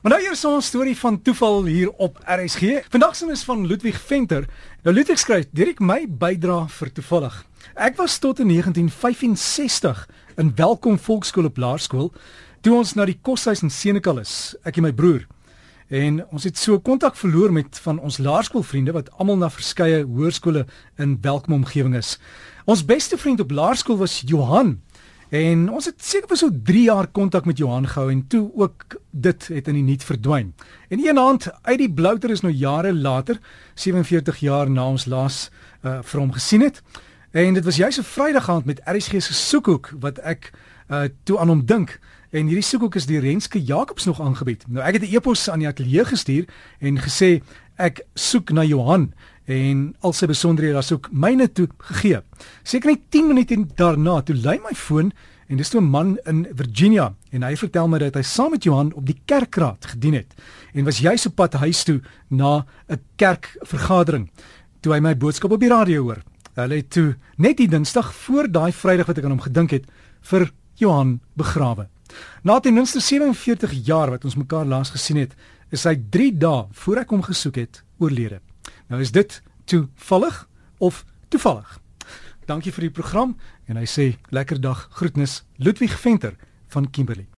Maar nou hier is ons storie van toeval hier op RSG. Vandag se is van Ludwig Venter. Nou Ludwig skryf: "Direk my bydra vir toevallig. Ek was tot in 1965 in Welkom Volksskool op Laerskool toe ons na die koshuis in Senekal is, ek en my broer. En ons het so kontak verloor met van ons laerskoolvriende wat almal na verskeie hoërskole in Welkom omgewing is. Ons beste vriend op laerskool was Johan En ons het seker vir so 3 jaar kontak met Johan gehou en toe ook dit het in die niet verdwyn. En een aand uit die blouter is nou jare later, 47 jaar na ons laas uh vir hom gesien het. En dit was juis 'n Vrydag aand met RSG se soekhoek wat ek uh toe aan hom dink. En hierdie soekhoek is deur Renske Jacobs nog aangebied. Nou ek het 'n e-pos aan die ateljee gestuur en gesê ek soek na Johan en al sy besonderhede daar soek myne toe gegee. Seker net 10 minute daarna toe lui my foon en dis toe 'n man in Virginia en hy vertel my dat hy saam met Johan op die kerkraad gedien het en was juis op pad huis toe na 'n kerkvergadering toe hy my boodskap op die radio hoor. Hulle het toe net die Dinsdag voor daai Vrydag wat ek aan hom gedink het vir Johan begrawe. Na ten minste 47 jaar wat ons mekaar laas gesien het, is hy 3 dae voor ek hom gesoek het oorlede. Nou is dit toevallig of toevallig? Dankie vir die program en hy sê lekker dag groetnis Ludwig Venter van Kimberley.